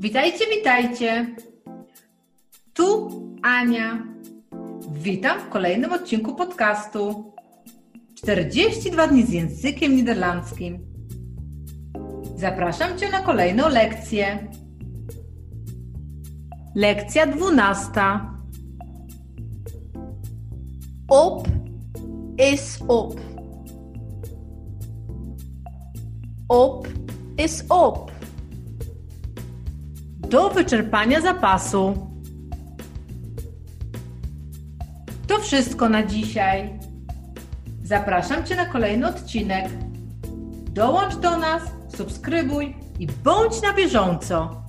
Witajcie, witajcie. Tu Ania. Witam w kolejnym odcinku podcastu 42 dni z językiem niderlandzkim. Zapraszam Cię na kolejną lekcję. Lekcja 12. Op is op. Op is op. Do wyczerpania zapasu. To wszystko na dzisiaj. Zapraszam Cię na kolejny odcinek. Dołącz do nas, subskrybuj i bądź na bieżąco.